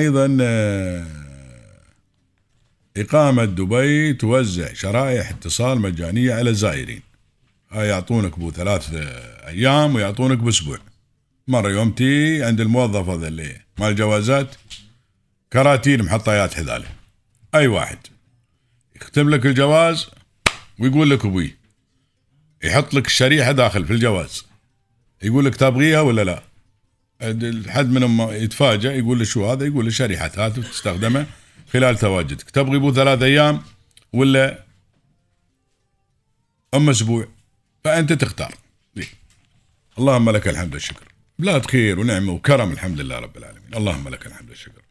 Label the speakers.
Speaker 1: أيضا آه، إقامة دبي توزع شرائح اتصال مجانية على الزائرين. هاي يعطونك بو ثلاث آه، أيام ويعطونك بأسبوع. مرة يوم تي عند الموظف هذا اللي مال الجوازات كراتين محطيات حذالة. أي واحد. يختم لك الجواز ويقول لك أبوي يحط لك الشريحة داخل في الجواز. يقول لك تبغيها ولا لا؟ حد منهم يتفاجئ يقول له شو هذا؟ يقول له شريحة هات تستخدمها خلال تواجدك. تبغي بو ثلاث أيام ولا أم أسبوع؟ فأنت تختار. اللهم لك الحمد والشكر. بلاد خير ونعمة وكرم الحمد لله رب العالمين. اللهم لك الحمد والشكر.